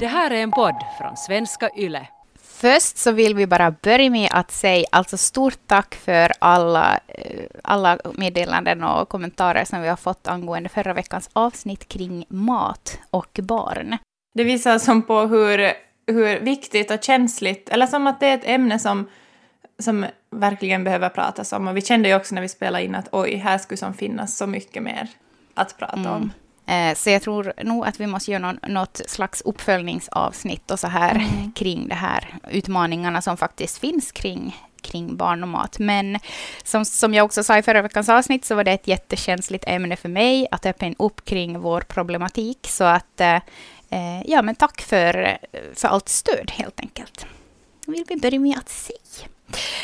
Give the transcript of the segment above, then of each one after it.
Det här är en podd från svenska YLE. Först så vill vi bara börja med att säga alltså stort tack för alla, eh, alla meddelanden och kommentarer som vi har fått angående förra veckans avsnitt kring mat och barn. Det visar som på hur, hur viktigt och känsligt, eller som att det är ett ämne som, som verkligen behöver pratas om. Och vi kände ju också när vi spelade in att oj, här skulle som finnas så mycket mer att prata mm. om. Eh, så jag tror nog att vi måste göra någon, något slags uppföljningsavsnitt och så här mm. kring de här utmaningarna som faktiskt finns kring, kring barn och mat. Men som, som jag också sa i förra veckans avsnitt så var det ett jättekänsligt ämne för mig att öppna upp kring vår problematik. Så att, eh, eh ja men tack för, för allt stöd helt enkelt. Vill vi börja med att säga.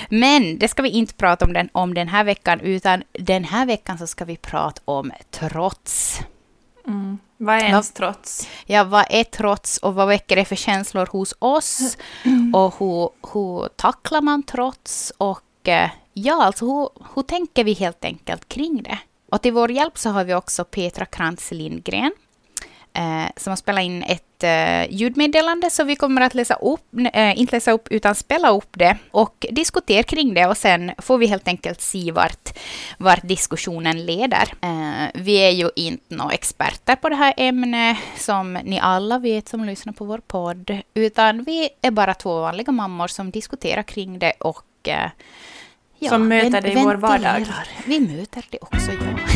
Men det ska vi inte prata om den, om den här veckan, utan den här veckan så ska vi prata om trots. Mm. Vad är ens trots? Ja, vad är trots och vad väcker det för känslor hos oss? Mm. Och hur, hur tacklar man trots? Och eh, ja, alltså hur, hur tänker vi helt enkelt kring det? Och till vår hjälp så har vi också Petra Krantz Lindgren eh, som har spelat in ett eh, ljudmeddelande, så vi kommer att läsa upp, eh, inte läsa upp, utan spela upp det och diskutera kring det och sen får vi helt enkelt se vart, vart diskussionen leder. Eh, vi är ju inte några experter på det här ämnet, som ni alla vet som lyssnar på vår podd, utan vi är bara två vanliga mammor som diskuterar kring det och eh, Ja, som möter det i vår vardag. Vi möter det också, ja.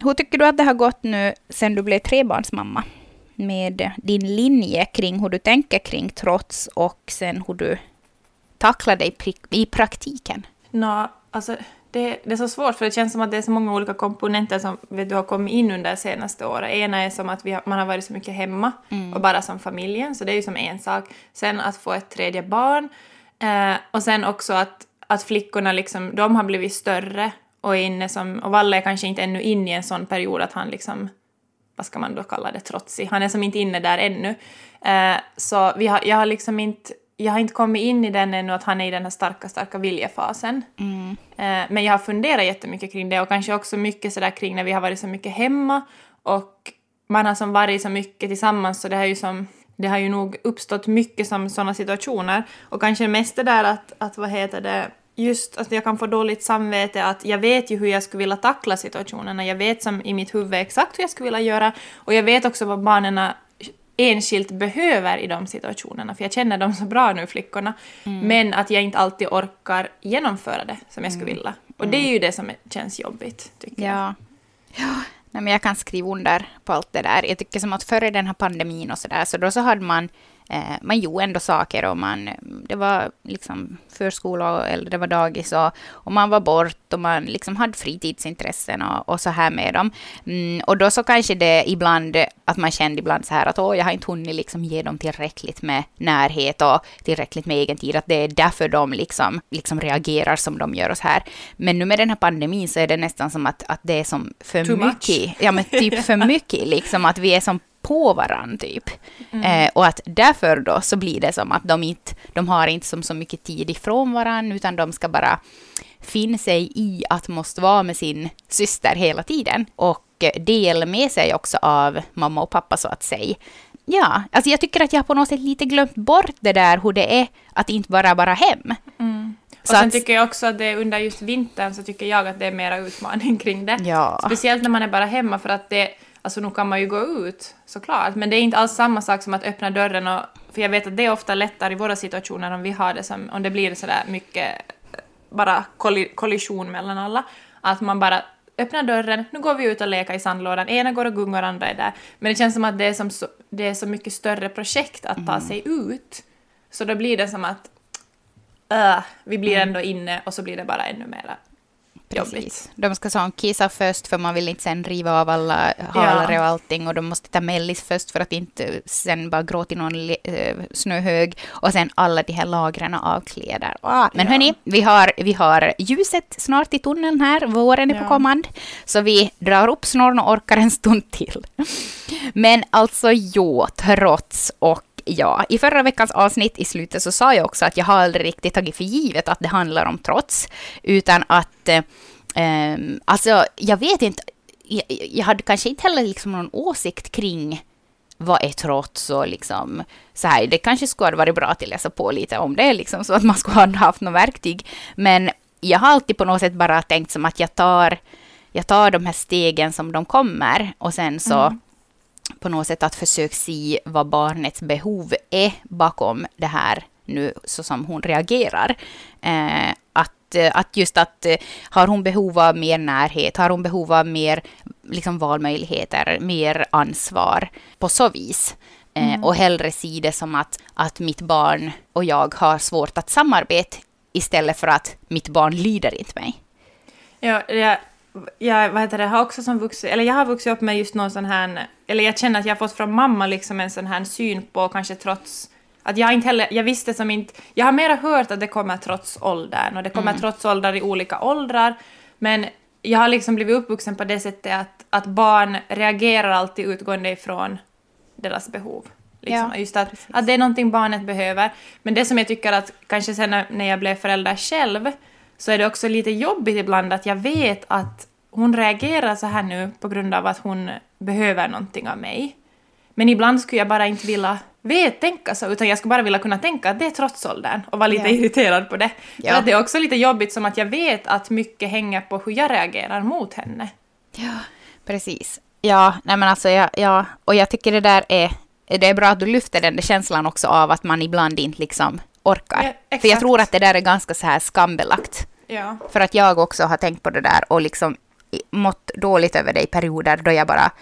Hur tycker du att det har gått nu sen du blev trebarnsmamma? Med din linje kring hur du tänker kring trots och sen hur du tacklar dig i praktiken? Nå, alltså, det, det, är så svårt för det känns som att det är så många olika komponenter som vet du, har kommit in under det senaste året. Ena är som att har, man har varit så mycket hemma mm. och bara som familjen, så det är ju som en sak. Sen att få ett tredje barn eh, och sen också att, att flickorna liksom, de har blivit större och är inne som, och Valle är kanske inte ännu inne i en sån period att han liksom, vad ska man då kalla det, trotsig. Han är som inte inne där ännu. Eh, så vi har, jag har liksom inte, jag har inte kommit in i den ännu att han är i den här starka, starka viljefasen. Mm. Eh, men jag har funderat jättemycket kring det och kanske också mycket sådär kring när vi har varit så mycket hemma och man har som varit så mycket tillsammans så det har ju som det har ju nog uppstått mycket som sådana situationer och kanske mest det där att, att vad heter det, just att jag kan få dåligt samvete att jag vet ju hur jag skulle vilja tackla situationerna. Jag vet som i mitt huvud exakt hur jag skulle vilja göra och jag vet också vad barnen enskilt behöver i de situationerna, för jag känner dem så bra nu, flickorna. Mm. Men att jag inte alltid orkar genomföra det som jag skulle mm. vilja. Och det är ju mm. det som känns jobbigt, tycker ja. jag. Ja. Nej, men jag kan skriva under på allt det där. Jag tycker som att före den här pandemin och så där, så då så hade man man gjorde ändå saker och man, det var liksom förskola eller det var dagis och, och man var bort och man liksom hade fritidsintressen och, och så här med dem. Mm, och då så kanske det ibland, att man kände ibland så här att åh, jag har inte hunnit liksom ge dem tillräckligt med närhet och tillräckligt med egen tid, att det är därför de liksom, liksom reagerar som de gör och så här. Men nu med den här pandemin så är det nästan som att, att det är som för Too mycket. Much. Ja, men typ för mycket liksom, att vi är som på varandra typ. Mm. Eh, och att därför då så blir det som att de inte, de har inte som så mycket tid ifrån varandra, utan de ska bara finna sig i att måste vara med sin syster hela tiden. Och dela med sig också av mamma och pappa så att säga. Ja, alltså jag tycker att jag på något sätt lite glömt bort det där hur det är att inte bara vara hem. Mm. Och så sen att, tycker jag också att det under just vintern så tycker jag att det är mera utmaning kring det. Ja. Speciellt när man är bara hemma för att det Alltså nu kan man ju gå ut såklart, men det är inte alls samma sak som att öppna dörren och... För jag vet att det är ofta lättare i våra situationer om vi har det som... Om det blir sådär mycket bara kollision mellan alla. Att man bara öppnar dörren, nu går vi ut och leker i sandlådan, ena går och gungar, andra är där. Men det känns som att det är, som så, det är så mycket större projekt att ta mm. sig ut. Så då blir det som att uh, vi blir mm. ändå inne och så blir det bara ännu mera Precis. De ska sån kissa först för man vill inte sen riva av alla halare ja. och allting och de måste ta mellis först för att inte sen bara gråta i någon äh, snöhög och sen alla de här lagren av kläder. Ah, men ja. hörni, vi har, vi har ljuset snart i tunneln här, våren är ja. på kommand, så vi drar upp snorren och orkar en stund till. Men alltså jo, trots och ja, i förra veckans avsnitt i slutet så sa jag också att jag har aldrig riktigt tagit för givet att det handlar om trots, utan att eh, alltså, jag vet inte, jag, jag hade kanske inte heller liksom någon åsikt kring vad är trots och liksom så här, det kanske skulle ha varit bra att läsa på lite om det, liksom, så att man skulle ha haft något verktyg. Men jag har alltid på något sätt bara tänkt som att jag tar, jag tar de här stegen som de kommer och sen så mm på något sätt att försöka se vad barnets behov är bakom det här nu så som hon reagerar. Eh, att, att just att har hon behov av mer närhet, har hon behov av mer liksom valmöjligheter, mer ansvar på så vis. Eh, mm. och hellre se det som att, att mitt barn och jag har svårt att samarbeta istället för att mitt barn lyder inte mig. Ja, jag, jag, vad heter det, har också som vuxit, eller jag har vuxit upp med just någon sån här, eller jag känner att jag har fått från mamma liksom en sån här syn på, kanske trots, att jag inte heller, jag visste som inte, jag har mera hört att det kommer trots åldern och det kommer mm. trots åldrar i olika åldrar, men jag har liksom blivit uppvuxen på det sättet att, att barn reagerar alltid utgående ifrån deras behov. Liksom. Ja, Just att, att det är någonting barnet behöver. Men det som jag tycker att kanske sen när jag blev förälder själv så är det också lite jobbigt ibland att jag vet att hon reagerar så här nu på grund av att hon behöver någonting av mig. Men ibland skulle jag bara inte vilja vet, tänka så, utan jag skulle bara vilja kunna tänka att det är trotsåldern och vara lite ja. irriterad på det. Ja. För att det är också lite jobbigt som att jag vet att mycket hänger på hur jag reagerar mot henne. Ja, precis. Ja, nej men alltså, ja, ja, och jag tycker det där är, det är bra att du lyfter den där känslan också av att man ibland inte liksom orkar. Ja, För jag tror att det där är ganska så här skambelagt. Ja. För att jag också har tänkt på det där och liksom mått dåligt över det i perioder då jag bara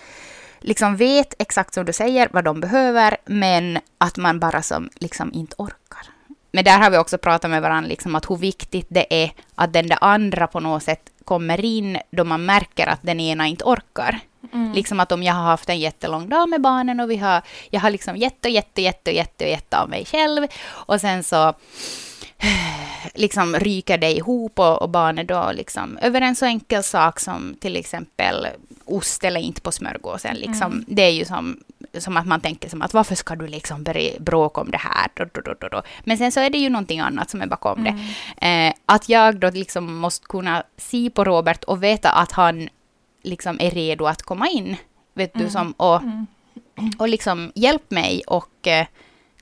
liksom vet exakt som du säger vad de behöver, men att man bara som liksom inte orkar. Men där har vi också pratat med varandra, liksom att hur viktigt det är att den där andra på något sätt kommer in då man märker att den ena inte orkar. Mm. Liksom att om jag har haft en jättelång dag med barnen och vi har, jag har liksom jätte, jätte, jätte, jätte, jätte av mig själv och sen så liksom ryker det ihop och, och barnet då liksom över en så enkel sak som till exempel ost eller inte på smörgåsen. Liksom. Mm. Det är ju som, som att man tänker som att varför ska du liksom bråka om det här? Då, då, då, Men sen så är det ju någonting annat som är bakom mm. det. Eh, att jag då liksom måste kunna se på Robert och veta att han liksom är redo att komma in. Vet mm. du, som, och, mm. och liksom hjälp mig och eh,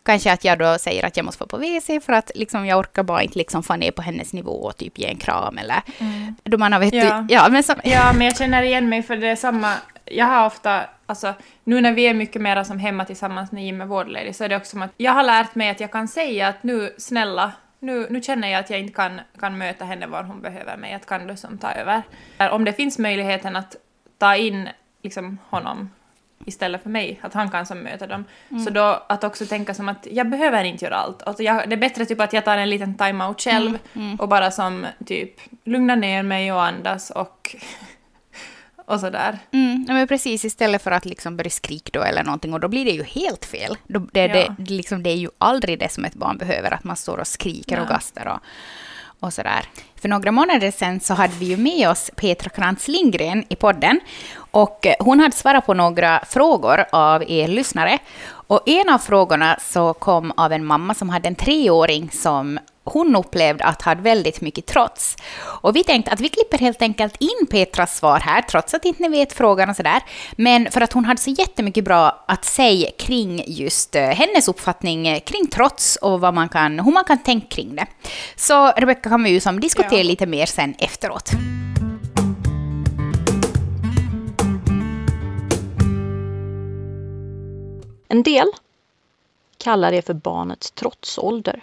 kanske att jag då säger att jag måste få på WC för att liksom jag orkar bara inte liksom få ner på hennes nivå och typ ge en kram eller mm. då man har vet ja. Ja, men så, ja, men jag känner igen mig för det är samma, jag har ofta, alltså nu när vi är mycket mer som hemma tillsammans när Jim är vårdledig så är det också som att jag har lärt mig att jag kan säga att nu snälla nu, nu känner jag att jag inte kan, kan möta henne var hon behöver mig, att kan du som ta över. Om det finns möjligheten att ta in liksom, honom istället för mig, att han kan som möta dem. Mm. Så då att också tänka som att jag behöver inte göra allt. Alltså jag, det är bättre typ att jag tar en liten time-out själv mm. Mm. och bara som typ lugna ner mig och andas och och sådär. Mm, men precis, istället för att liksom börja skrika då eller någonting och då blir det ju helt fel. Det, ja. det, liksom, det är ju aldrig det som ett barn behöver, att man står och skriker ja. och gastar och, och sådär. För några månader sedan så hade vi ju med oss Petra Krantz Lindgren i podden. Och eh, hon hade svarat på några frågor av er lyssnare. Och en av frågorna så kom av en mamma som hade en treåring som hon upplevde att hade väldigt mycket trots. Och vi tänkte att vi klipper helt enkelt in Petras svar här, trots att inte ni vet frågan och sådär. Men för att hon hade så jättemycket bra att säga kring just eh, hennes uppfattning kring trots och vad man kan, hur man kan tänka kring det. Så Rebecka kan vi ju som diskutera ja. lite mer sen efteråt. En del kallar det för barnets trotsålder.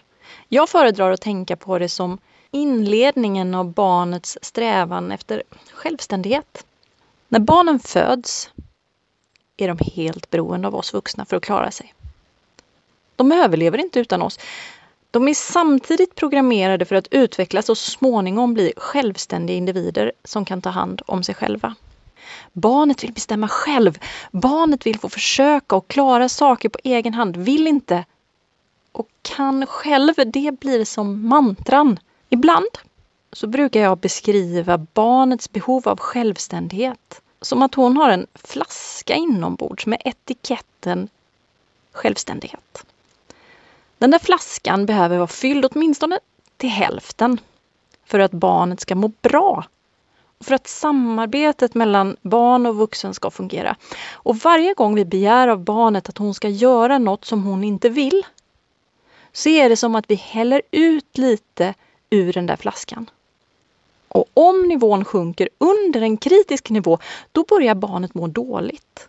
Jag föredrar att tänka på det som inledningen av barnets strävan efter självständighet. När barnen föds är de helt beroende av oss vuxna för att klara sig. De överlever inte utan oss. De är samtidigt programmerade för att utvecklas och så småningom bli självständiga individer som kan ta hand om sig själva. Barnet vill bestämma själv. Barnet vill få försöka och klara saker på egen hand, vill inte och kan själv, det blir som mantran. Ibland så brukar jag beskriva barnets behov av självständighet som att hon har en flaska inombords med etiketten självständighet. Den där flaskan behöver vara fylld åtminstone till hälften för att barnet ska må bra. Och för att samarbetet mellan barn och vuxen ska fungera. Och varje gång vi begär av barnet att hon ska göra något som hon inte vill så är det som att vi häller ut lite ur den där flaskan. Och om nivån sjunker under en kritisk nivå, då börjar barnet må dåligt.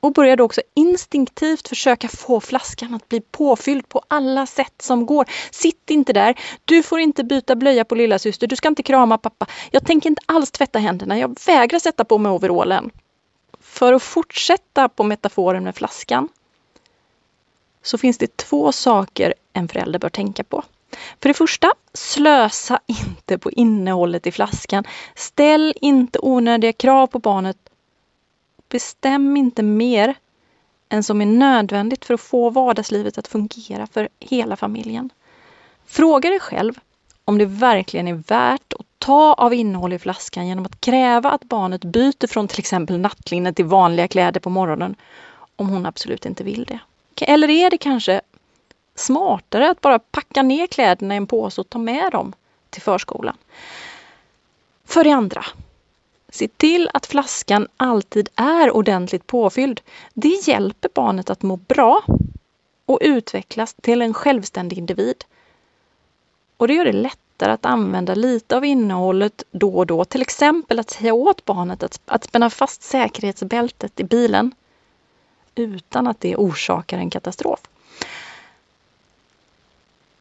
Och börjar då också instinktivt försöka få flaskan att bli påfylld på alla sätt som går. Sitt inte där, du får inte byta blöja på lilla syster. du ska inte krama pappa. Jag tänker inte alls tvätta händerna, jag vägrar sätta på mig overallen. För att fortsätta på metaforen med flaskan så finns det två saker en förälder bör tänka på. För det första, slösa inte på innehållet i flaskan. Ställ inte onödiga krav på barnet. Bestäm inte mer än som är nödvändigt för att få vardagslivet att fungera för hela familjen. Fråga dig själv om det verkligen är värt att ta av innehåll i flaskan genom att kräva att barnet byter från till exempel nattlinne till vanliga kläder på morgonen om hon absolut inte vill det. Eller är det kanske smartare att bara packa ner kläderna i en påse och ta med dem till förskolan? För det andra, se till att flaskan alltid är ordentligt påfylld. Det hjälper barnet att må bra och utvecklas till en självständig individ. Och det gör det lättare att använda lite av innehållet då och då. Till exempel att säga åt barnet att, att spänna fast säkerhetsbältet i bilen utan att det orsakar en katastrof.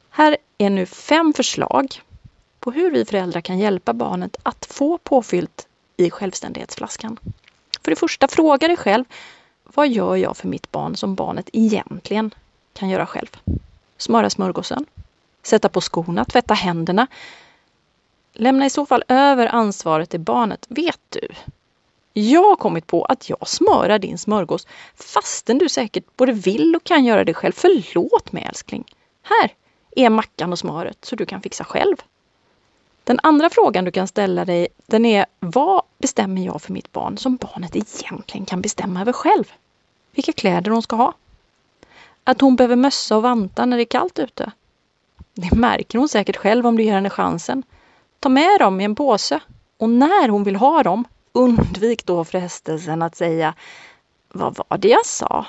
Här är nu fem förslag på hur vi föräldrar kan hjälpa barnet att få påfyllt i självständighetsflaskan. För det första, fråga dig själv vad gör jag för mitt barn som barnet egentligen kan göra själv? Smöra smörgåsen, sätta på skorna, tvätta händerna. Lämna i så fall över ansvaret till barnet. Vet du jag har kommit på att jag smörar din smörgås fastän du säkert både vill och kan göra det själv. Förlåt mig älskling. Här är mackan och smöret så du kan fixa själv. Den andra frågan du kan ställa dig den är vad bestämmer jag för mitt barn som barnet egentligen kan bestämma över själv? Vilka kläder hon ska ha? Att hon behöver mössa och vantar när det är kallt ute? Det märker hon säkert själv om du ger henne chansen. Ta med dem i en påse och när hon vill ha dem, Undvik då frestelsen att säga Vad var det jag sa?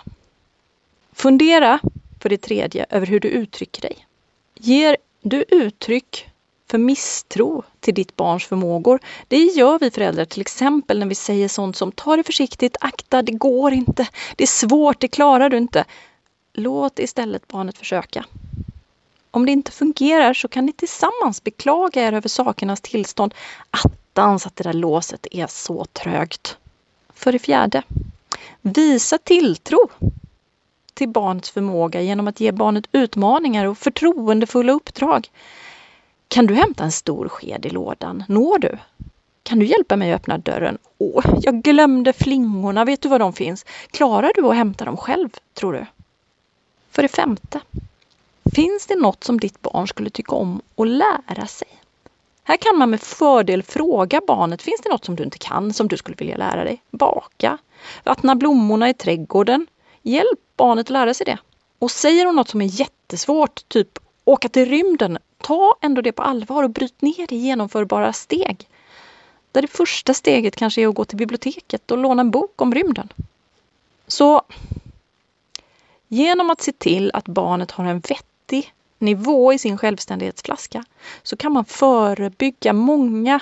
Fundera för det tredje över hur du uttrycker dig. Ger du uttryck för misstro till ditt barns förmågor. Det gör vi föräldrar till exempel när vi säger sånt som ta det försiktigt, akta, det går inte, det är svårt, det klarar du inte. Låt istället barnet försöka. Om det inte fungerar så kan ni tillsammans beklaga er över sakernas tillstånd någonstans att det där låset är så trögt. För det fjärde, visa tilltro till barnets förmåga genom att ge barnet utmaningar och förtroendefulla uppdrag. Kan du hämta en stor sked i lådan? Når du? Kan du hjälpa mig att öppna dörren? Åh, jag glömde flingorna. Vet du var de finns? Klarar du att hämta dem själv, tror du? För det femte, Finns det något som ditt barn skulle tycka om att lära sig? Här kan man med fördel fråga barnet, finns det något som du inte kan som du skulle vilja lära dig? Baka? Vattna blommorna i trädgården? Hjälp barnet att lära sig det. Och säger hon något som är jättesvårt, typ åka till rymden, ta ändå det på allvar och bryt ner det i genomförbara steg. Där det första steget kanske är att gå till biblioteket och låna en bok om rymden. Så genom att se till att barnet har en vettig vettig nivå i sin självständighetsflaska så kan man förebygga många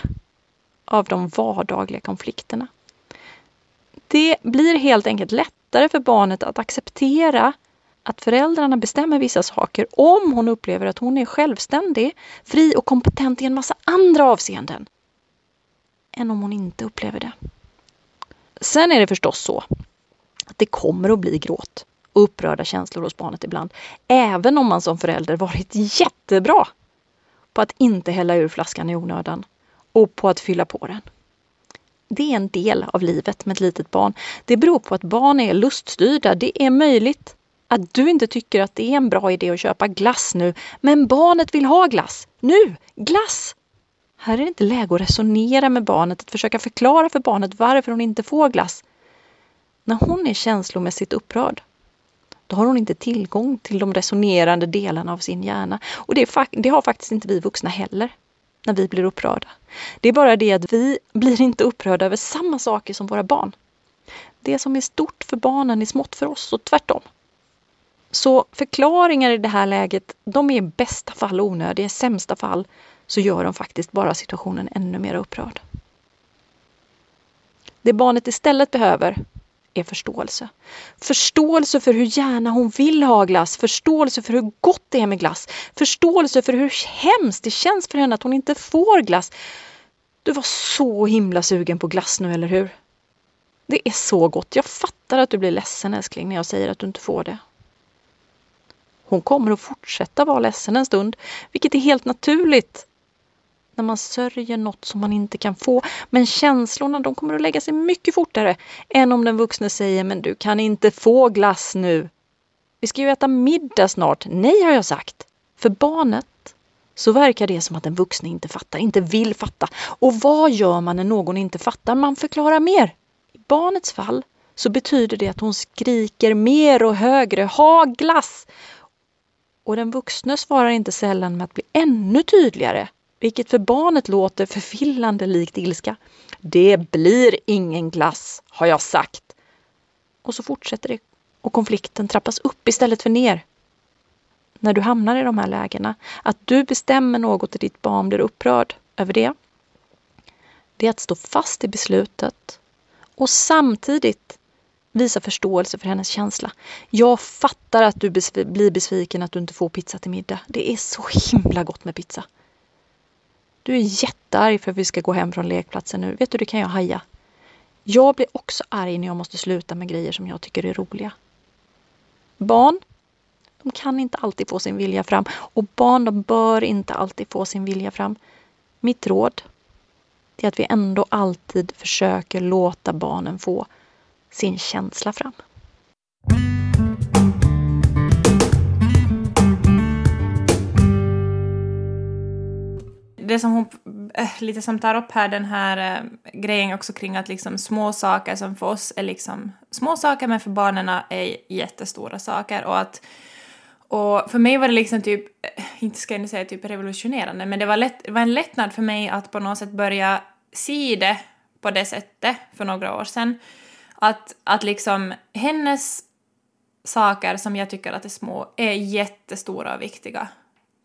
av de vardagliga konflikterna. Det blir helt enkelt lättare för barnet att acceptera att föräldrarna bestämmer vissa saker om hon upplever att hon är självständig, fri och kompetent i en massa andra avseenden än om hon inte upplever det. Sen är det förstås så att det kommer att bli gråt och upprörda känslor hos barnet ibland. Även om man som förälder varit jättebra på att inte hälla ur flaskan i onödan och på att fylla på den. Det är en del av livet med ett litet barn. Det beror på att barn är luststyrda. Det är möjligt att du inte tycker att det är en bra idé att köpa glass nu, men barnet vill ha glass. Nu! Glass! Här är det inte läge att resonera med barnet, att försöka förklara för barnet varför hon inte får glass. När hon är känslomässigt upprörd då har hon inte tillgång till de resonerande delarna av sin hjärna. Och det, det har faktiskt inte vi vuxna heller när vi blir upprörda. Det är bara det att vi blir inte upprörda över samma saker som våra barn. Det som är stort för barnen är smått för oss och tvärtom. Så förklaringar i det här läget, de är i bästa fall onödiga, i sämsta fall så gör de faktiskt bara situationen ännu mer upprörd. Det barnet istället behöver är förståelse. Förståelse för hur gärna hon vill ha glass, förståelse för hur gott det är med glass, förståelse för hur hemskt det känns för henne att hon inte får glass. Du var så himla sugen på glass nu, eller hur? Det är så gott. Jag fattar att du blir ledsen älskling när jag säger att du inte får det. Hon kommer att fortsätta vara ledsen en stund, vilket är helt naturligt när man sörjer något som man inte kan få. Men känslorna de kommer att lägga sig mycket fortare än om den vuxne säger men du kan inte få glass nu. Vi ska ju äta middag snart. Nej, har jag sagt. För barnet så verkar det som att den vuxne inte fattar, inte vill fatta. Och vad gör man när någon inte fattar? Man förklarar mer. I barnets fall så betyder det att hon skriker mer och högre, ha glass! Och den vuxne svarar inte sällan med att bli ännu tydligare vilket för barnet låter förvillande likt ilska. Det blir ingen glass, har jag sagt. Och så fortsätter det och konflikten trappas upp istället för ner. När du hamnar i de här lägena, att du bestämmer något och ditt barn blir upprörd över det, det är att stå fast i beslutet och samtidigt visa förståelse för hennes känsla. Jag fattar att du blir besviken att du inte får pizza till middag. Det är så himla gott med pizza. Du är jättearg för att vi ska gå hem från lekplatsen nu. Vet du, det kan jag haja. Jag blir också arg när jag måste sluta med grejer som jag tycker är roliga. Barn, de kan inte alltid få sin vilja fram och barn, de bör inte alltid få sin vilja fram. Mitt råd är att vi ändå alltid försöker låta barnen få sin känsla fram. Det som hon äh, lite som tar upp här, den här äh, grejen också kring att liksom små saker som för oss är liksom små saker men för barnen är jättestora saker och att och för mig var det liksom typ, eh, inte ska jag säga typ revolutionerande, men det var, lätt, det var en lättnad för mig att på något sätt börja se det på det sättet för några år sedan. Att, att liksom hennes saker som jag tycker att är små är jättestora och viktiga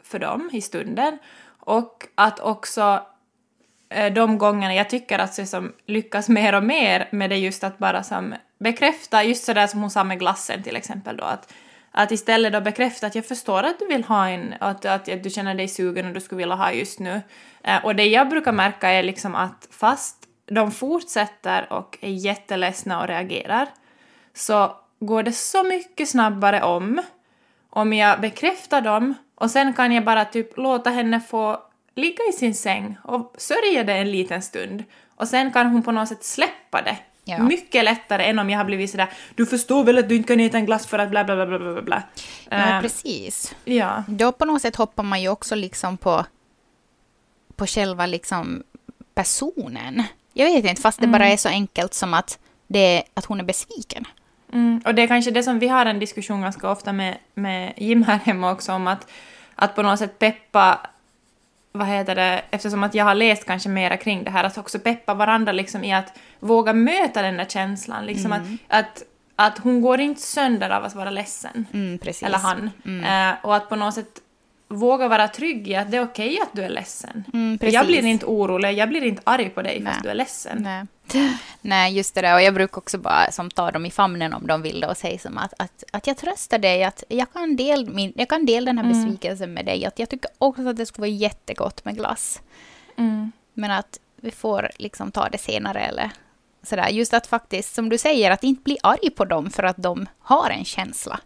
för dem i stunden. Och att också eh, de gångerna jag tycker att jag som lyckas mer och mer med det just att bara som bekräfta, just sådär som hon sa med glassen till exempel då, att, att istället då bekräfta att jag förstår att du vill ha en, att, att, att du känner dig sugen och du skulle vilja ha just nu. Eh, och det jag brukar märka är liksom att fast de fortsätter och är jätteledsna och reagerar så går det så mycket snabbare om om jag bekräftar dem och sen kan jag bara typ låta henne få ligga i sin säng och sörja det en liten stund. Och sen kan hon på något sätt släppa det. Ja. Mycket lättare än om jag har blivit sådär du förstår väl att du inte kan äta en glass för att bla bla bla bla bla Ja, uh, precis. Ja. Då på något sätt hoppar man ju också liksom på, på själva liksom personen. Jag vet inte, fast det mm. bara är så enkelt som att, det, att hon är besviken. Mm, och det är kanske det som vi har en diskussion ganska ofta med, med Jim här hemma också om att, att på något sätt peppa vad heter det, eftersom att jag har läst kanske mera kring det här, att också peppa varandra liksom i att våga möta den där känslan. Liksom mm. att, att, att hon går inte sönder av att vara ledsen. Mm, eller han. Mm. Eh, och att på något sätt våga vara trygg i att det är okej okay att du är ledsen. Mm, jag blir inte orolig, jag blir inte arg på dig Nej. fast du är ledsen. Nej. Nej, just det där. Och jag brukar också bara som ta dem i famnen om de vill det och säga som att, att, att jag tröstar dig, att jag kan dela, min, jag kan dela den här mm. besvikelsen med dig. Att jag tycker också att det skulle vara jättegott med glass. Mm. Men att vi får liksom ta det senare eller sådär. Just att faktiskt, som du säger, att inte bli arg på dem för att de har en känsla.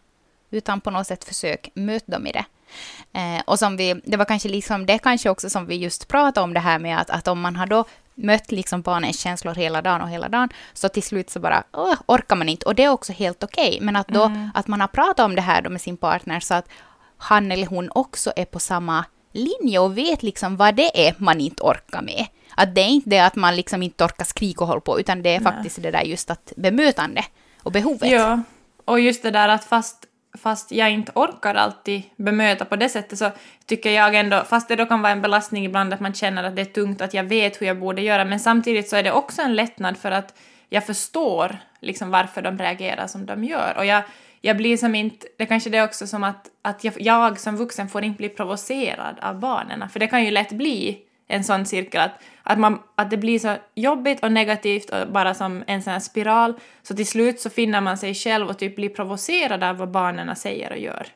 Utan på något sätt försök möta dem i det. Eh, och som vi, det var kanske liksom det kanske också som vi just pratade om det här med att, att om man har då mött liksom barnens känslor hela dagen och hela dagen, så till slut så bara åh, orkar man inte. Och det är också helt okej. Okay. Men att då mm. att man har pratat om det här då med sin partner så att han eller hon också är på samma linje och vet liksom vad det är man inte orkar med. Att det är inte det att man liksom inte orkar skrika och hålla på, utan det är Nej. faktiskt det där just att bemötande och behovet. Ja, och just det där att fast fast jag inte orkar alltid bemöta på det sättet så tycker jag ändå, fast det då kan vara en belastning ibland att man känner att det är tungt, att jag vet hur jag borde göra, men samtidigt så är det också en lättnad för att jag förstår liksom varför de reagerar som de gör. Och jag, jag blir som inte, det kanske det är också som att, att jag, jag som vuxen får inte bli provocerad av barnen, för det kan ju lätt bli en sån cirkel att, att, man, att det blir så jobbigt och negativt och bara som en sån här spiral, så till slut så finner man sig själv och typ blir provocerad av vad barnen säger och gör.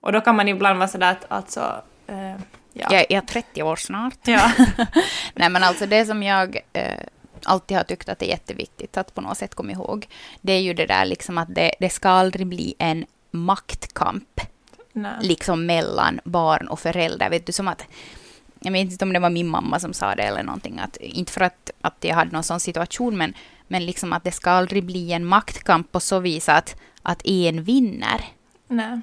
Och då kan man ibland vara sådär att alltså, eh, ja. Jag är 30 år snart. Ja. Nej men alltså det som jag eh, alltid har tyckt att det är jätteviktigt att på något sätt komma ihåg, det är ju det där liksom att det, det ska aldrig bli en maktkamp Nej. liksom mellan barn och föräldrar. Vet du, som att jag vet inte om det var min mamma som sa det eller någonting, att, inte för att, att jag hade någon sån situation, men, men liksom att det ska aldrig bli en maktkamp på så vis att, att en vinner. Nej.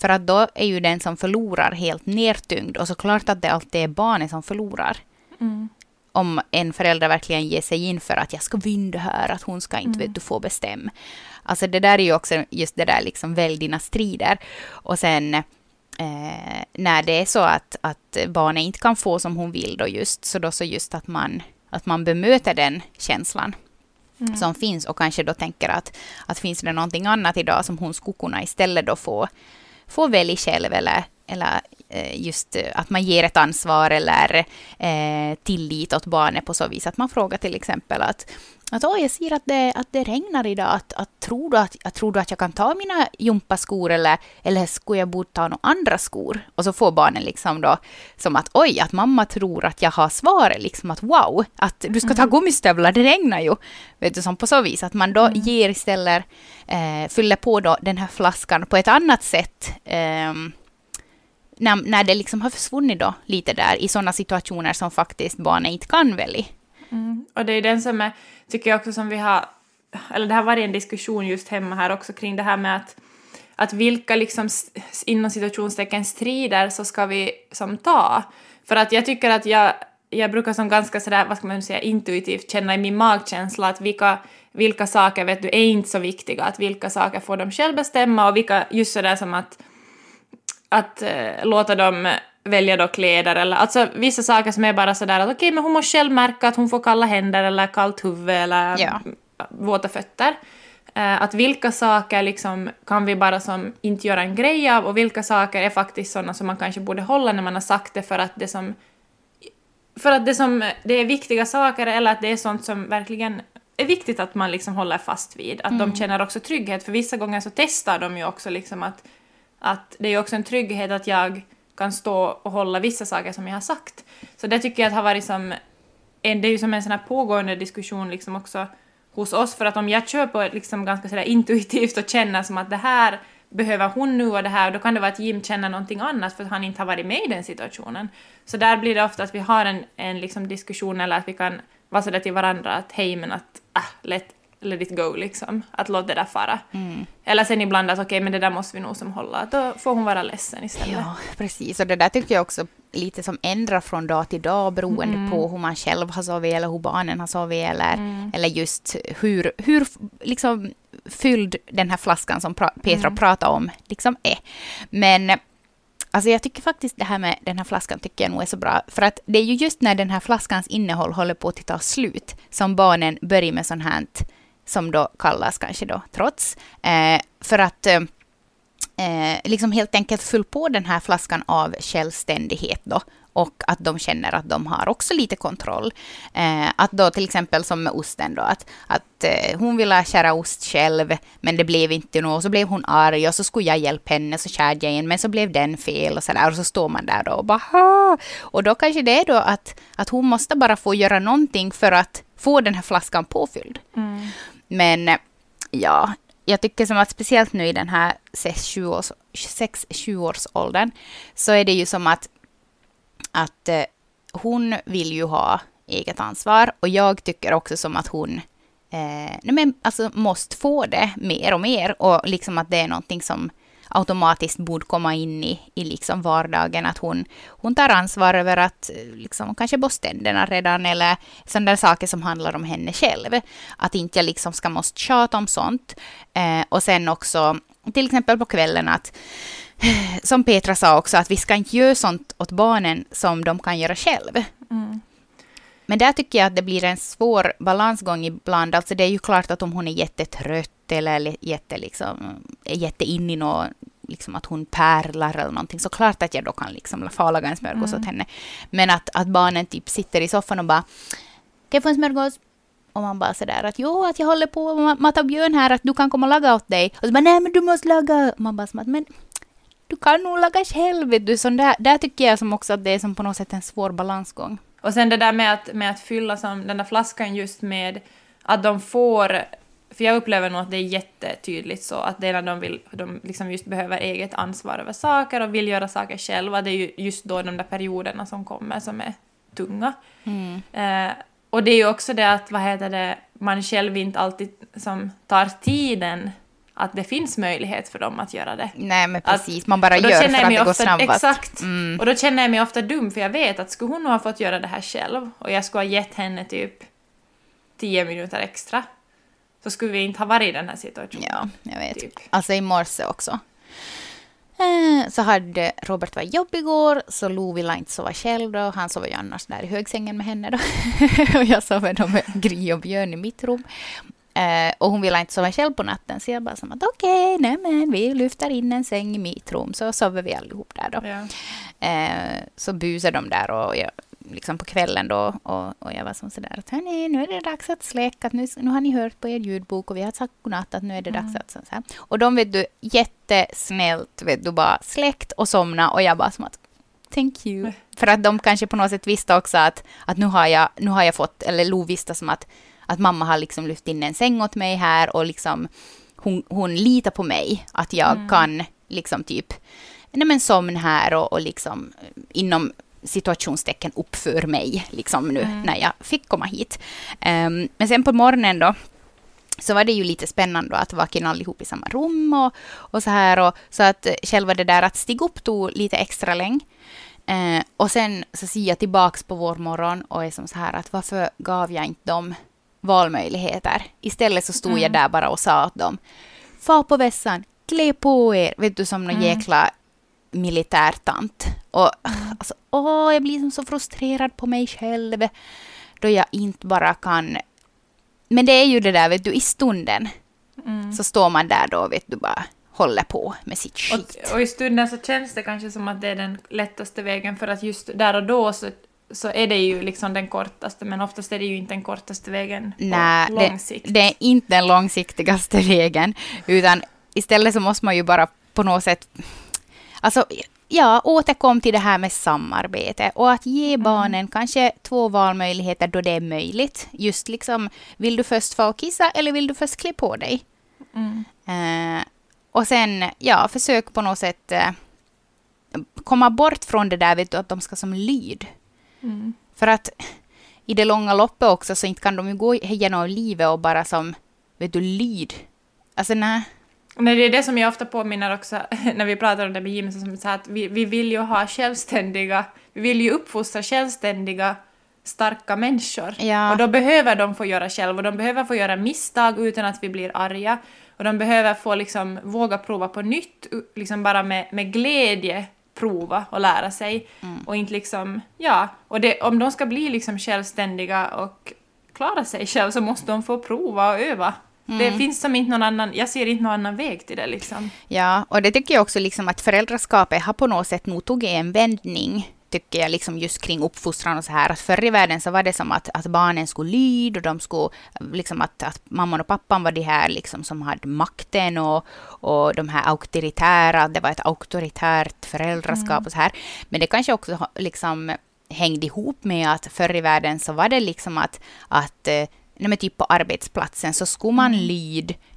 För att då är ju den som förlorar helt nertyngd och såklart att det alltid är barnet som förlorar. Mm. Om en förälder verkligen ger sig in för att jag ska vinna det här, att hon ska inte, Mm. vet få bestämma. Alltså det där är ju också just det där liksom välj dina strider. Och sen eh, när det är så att, att barnet inte kan få som hon vill då just, så då så just att man, att man bemöter den känslan Mm. som finns och kanske då tänker att, att finns det någonting annat idag som hon skulle kunna istället då få, få välja själv eller, eller eh, just eh, att man ger ett ansvar eller eh, tillit åt barnet på så vis att man frågar till exempel att att Åh, jag ser att det, att det regnar idag. Att, att, tror, du att, att, tror du att jag kan ta mina gympaskor eller, eller skulle jag borde ta några andra skor? Och så får barnen liksom då som att oj, att mamma tror att jag har svaret. Liksom att wow, att du ska ta gummistövlar, det regnar ju. Vet du, som på så vis att man då ger istället, eh, fyller på då den här flaskan på ett annat sätt. ehm, när, när det liksom har försvunnit då lite där i sådana situationer som faktiskt barnet inte kan välja. Mm. Och det är den som är, tycker jag också som vi har, eller det har varit en diskussion just hemma här också kring det här med att, att vilka liksom inom situationstecken strider så ska vi som ta. För att jag tycker att jag, jag brukar som ganska sådär, vad ska man säga, intuitivt känna i min magkänsla att vilka, vilka saker vet du är inte så viktiga, att vilka saker får de själv bestämma och vilka, just sådär som att att äh, låta dem välja då kläder eller alltså vissa saker som är bara sådär att okej men hon måste själv märka att hon får kalla händer eller kallt huvud eller Ja. våta fötter. Eh, att vilka saker liksom kan vi bara som inte göra en grej av och vilka saker är faktiskt sådana som man kanske borde hålla när man har sagt det för att det som för att det som det är viktiga saker eller att det är sånt som verkligen är viktigt att man liksom håller fast vid. Att de känner också trygghet, för vissa gånger så testar de ju också liksom att, att det är ju också en trygghet att jag kan stå och hålla vissa saker som jag har sagt. Så det tycker jag att har varit som, en, det är ju som en sån här pågående diskussion liksom också hos oss, för att om jag kör på liksom ganska sådär intuitivt och känner som att det här behöver hon nu och det här, då kan det vara att Jim känner någonting annat för att han inte har varit med i den situationen. Så där blir det ofta att vi har en, en liksom diskussion eller att vi kan vara sådär till varandra att hej men att ah, äh, lätt let it go liksom, att låt det där fara. Eller sen ibland att okej men det där måste vi nog som hålla, att då får hon vara ledsen istället. Ja, precis. Och det där tycker jag också lite som ändrar från dag till dag beroende på hur man själv har sovit eller hur barnen har sovit eller, eller just hur, hur liksom fylld den här flaskan som pra Petra pratade om liksom är. Men Alltså jag tycker faktiskt det här med den här flaskan tycker jag nog är så bra. För att det är ju just när den här flaskans innehåll håller på att ta slut som barnen börjar med sånt här som då kallas kanske då trots. Eh, för att eh, eh liksom helt enkelt fyll på den här flaskan av självständighet då och att de känner att de har också lite kontroll. Eh, att då till exempel som med osten då, att, att eh, hon ville skära ost själv, men det blev inte något, så blev hon arg och så skulle jag hjälpa henne, så skärde jag in, men så blev den fel och så där, och så står man där då och bara "Ha!" Och då kanske det är då att, att hon måste bara få göra någonting för att få den här flaskan påfylld. Mm. Men eh, ja, jag tycker som att speciellt nu i den här 6-7 årsåldern så är det ju som att, att eh, hon vill ju ha eget ansvar och jag tycker också som att hon eh, nej men, alltså, måste få det mer och mer och liksom att det är någonting som automatiskt borde komma in i, i liksom vardagen. Att hon, hon tar ansvar över att eh, liksom, kanske borsta tänderna redan eller sådana där saker som handlar om henne själv. Att inte jag liksom ska måste tjata om sånt. Eh, och sen också till exempel på kvällen att eh, som Petra sa också, att vi ska inte göra sånt åt barnen som de kan göra själv. Mm. Men där tycker jag att det blir en svår balansgång ibland. Alltså det är ju klart att om hon är jättetrött eller jätte, liksom, är jätte in i något, liksom att hon pärlar eller någonting, så klart att jag då kan liksom laga en smörgås mm. åt henne. Men att, att barnen typ sitter i soffan och bara, kan jag få en smörgås? Och man bara sådär att jo, att jag håller på att mata Björn här, att du kan komma och laga åt dig. Och så bara, nej men du måste laga. Man bara att, men du kan nog laga själv, vet du. Så där, där tycker jag som också att det är som på något sätt en svår balansgång. Och sen det där med att, med att fylla som den där flaskan just med att de får för jag upplever nog att det är jättetydligt så att det är när de, vill, de liksom just behöver eget ansvar över saker och vill göra saker själva, det är ju just då de där perioderna som kommer som är tunga. Mm. Eh, och det är ju också det att, vad heter det, man själv inte alltid som tar tiden att det finns möjlighet för dem att göra det. Nej, men precis. Att, man bara gör för att det går snabbast. Exakt. Mm. Och då känner jag mig ofta dum, för jag vet att skulle hon ha fått göra det här själv och jag skulle ha gett henne typ tio minuter extra, så skulle vi inte ha varit i den här situationen. Ja, jag vet. Typ. Alltså i morse också. Eh, så hade Robert varit jobb igår, så Lo ville inte sova själv då. Han sov ju annars där i högsängen med henne då. och jag sov med Gry och Björn i mitt rum. Eh, och hon ville inte sova själv på natten, så jag bara som att okej, okay, men vi lyfter in en säng i mitt rum, så sover vi allihop där då. Ja. Eh, så busade de där och jag, liksom på kvällen då, och, och jag var som sådär att hörni, nu är det dags att släcka, nu, nu har ni hört på er ljudbok och vi har sagt godnatt att nu är det mm. dags att så här. Och de vet du, jättesnällt vet du, bara släckt och somna och jag bara som att thank you. För att de kanske på något sätt visste också att, att nu, har jag, nu har jag fått, eller Lo visste som att att mamma har liksom lyft in en säng åt mig här och liksom hon, hon litar på mig att jag mm. kan liksom typ nej men somna här och, och liksom inom situationstecken uppför mig liksom nu mm. när jag fick komma hit. Um, men sen på morgonen då så var det ju lite spännande att vakna allihop i samma rum och, och så här. Och, så att själva det där att stiga upp tog lite extra länge. Eh, och sen så ser jag tillbaks på vår morgon och är som så här att varför gav jag inte dem valmöjligheter. Istället så stod mm. jag där bara och sa åt dem, far på vässan, klä på er, vet du som någon mm. jäkla militärtant. Och alltså, åh, jag blir så frustrerad på mig själv då jag inte bara kan... Men det är ju det där, vet du, i stunden mm. så står man där då, vet du, bara håller på med sitt skit. Och, och, i stunden så känns det kanske som att det är den lättaste vägen för att just där och då så så är det ju liksom den kortaste, men oftast är det ju inte den kortaste vägen Nej, på lång sikt. Det, det är inte den långsiktigaste vägen, utan istället så måste man ju bara på något sätt... Alltså, ja, återkom till det här med samarbete och att ge mm. barnen kanske två valmöjligheter då det är möjligt. Just liksom, vill du först få kissa eller vill du först klä på dig? Mm. Uh, och sen, ja, försök på något sätt uh, komma bort från det där vet du, att de ska som lyd. Mm. För att i det långa loppet också så inte kan de ju gå igenom livet och bara som, vet du, lyd. Alltså nej. Nej, det är det som jag ofta påminner också när vi pratar om det med Jim, som så att vi, vi vill ju ha självständiga, vi vill ju uppfostra självständiga starka människor. Ja. Och då behöver de få göra själv och de behöver få göra misstag utan att vi blir arga. Och de behöver få liksom våga prova på nytt, liksom bara med, med glädje prova och lära sig. Mm. Och inte liksom, ja, och det, om de ska bli liksom självständiga och klara sig själv så måste de få prova och öva. Mm. Det finns som inte någon annan, jag ser inte någon annan väg till det liksom. Ja, och det tycker jag också liksom att föräldraskapet har på något sätt nog tagit en vändning tycker jag, liksom just kring uppfostran och så här, att förr i världen så var det som att, att barnen skulle lyda och de skulle, liksom att, att mamman och pappan var de här liksom som hade makten och, och de här auktoritära, det var ett auktoritärt föräldraskap mm. och så här. Men det kanske också liksom hängde ihop med att förr i världen så var det liksom att, att eh, nej, typ på arbetsplatsen så skulle man mm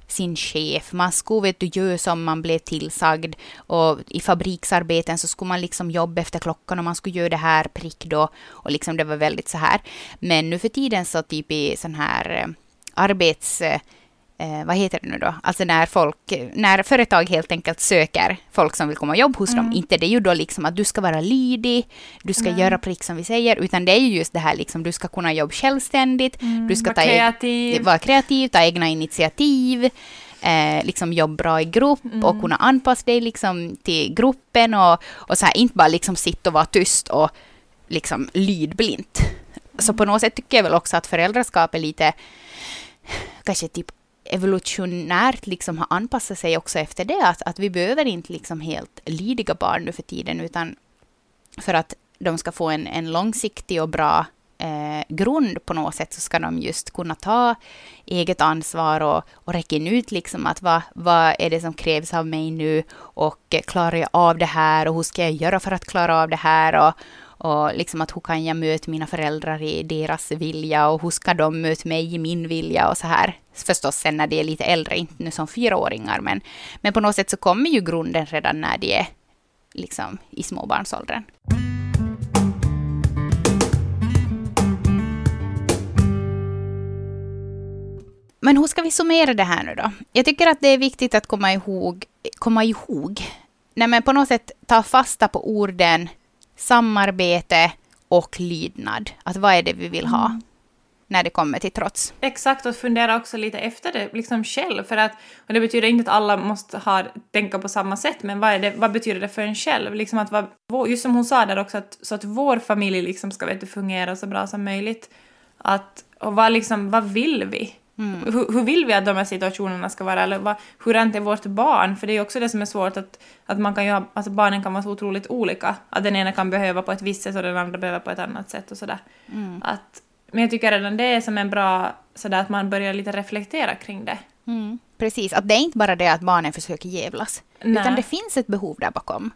sin chef. Man skulle vet du, göra som man blev tillsagd. Och i fabriksarbeten så skulle man liksom jobba efter klockan och man skulle göra det här prick då. Och liksom det var väldigt så här. Men nu för tiden så typ i sån här eh, arbets eh, eh, vad heter det nu då? Alltså när folk, när företag helt enkelt söker folk som vill komma och jobba hos mm. dem. Inte det är ju då liksom att du ska vara lydig, du ska mm. göra prick som vi säger, utan det är ju just det här liksom, du ska kunna jobba självständigt, mm. du ska vara ta kreativ. vara kreativ, ta egna initiativ. eh, liksom jobba bra i grupp och kunna anpassa dig liksom till gruppen och, och så här, inte bara liksom sitta och vara tyst och liksom lydblint. Så på något sätt tycker jag väl också att föräldraskap är lite kanske typ evolutionärt liksom har anpassat sig också efter det. Att, att vi behöver inte liksom helt lydiga barn nu för tiden, utan för att de ska få en, en långsiktig och bra eh, grund på något sätt så ska de just kunna ta eget ansvar och, och räcka ut liksom att vad, vad är det som krävs av mig nu och klarar jag av det här och hur ska jag göra för att klara av det här och, och liksom att hur kan jag möta mina föräldrar i deras vilja och hur ska de möta mig i min vilja och så här. Förstås sen när de är lite äldre, inte nu som fyraåringar, men, men på något sätt så kommer ju grunden redan när de är liksom i småbarnsåldern. Men hur ska vi summera det här nu då? Jag tycker att det är viktigt att komma ihåg, komma ihåg, nej men på något sätt ta fasta på orden samarbete och lydnad. Att vad är det vi vill ha? när det kommer till trots. Exakt, och fundera också lite efter det liksom själv. För att, och det betyder inte att alla måste ha, tänka på samma sätt, men vad, det, vad betyder det för en själv? Liksom att vad, just som hon sa där också, att, så att vår familj liksom ska vet du, fungera så bra som möjligt. Att, och vad, liksom, vad vill vi? Mm. Hur, hur, vill vi att de här situationerna ska vara? Eller vad, hur är vårt barn? För det är ju också det som är svårt, att, att man kan ju ha, alltså barnen kan vara så otroligt olika. Att den ena kan behöva på ett visst sätt och den andra behöver på ett annat sätt och sådär. Mm. Att, men jag tycker redan det är som en bra, sådär att man börjar lite reflektera kring det. Mm. Precis, att det är inte bara det att barnen försöker jävlas, Nej. utan det finns ett behov där bakom.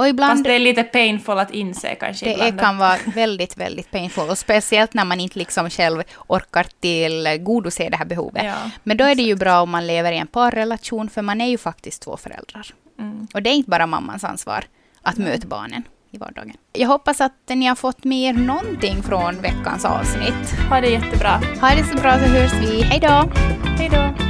Och ibland, Fast det är lite painful att inse kanske Det ibland. kan vara väldigt, väldigt painful. Och speciellt när man inte liksom själv orkar tillgodose det här behovet. Ja, Men då är det ju bra om man lever i en parrelation, för man är ju faktiskt två föräldrar. Mm. Och det är inte bara mammans ansvar att mm. möta barnen i vardagen. Jag hoppas att ni har fått med er någonting från veckans avsnitt. Ha det jättebra. Ha det så bra så hörs vi. Hej då! Hej då!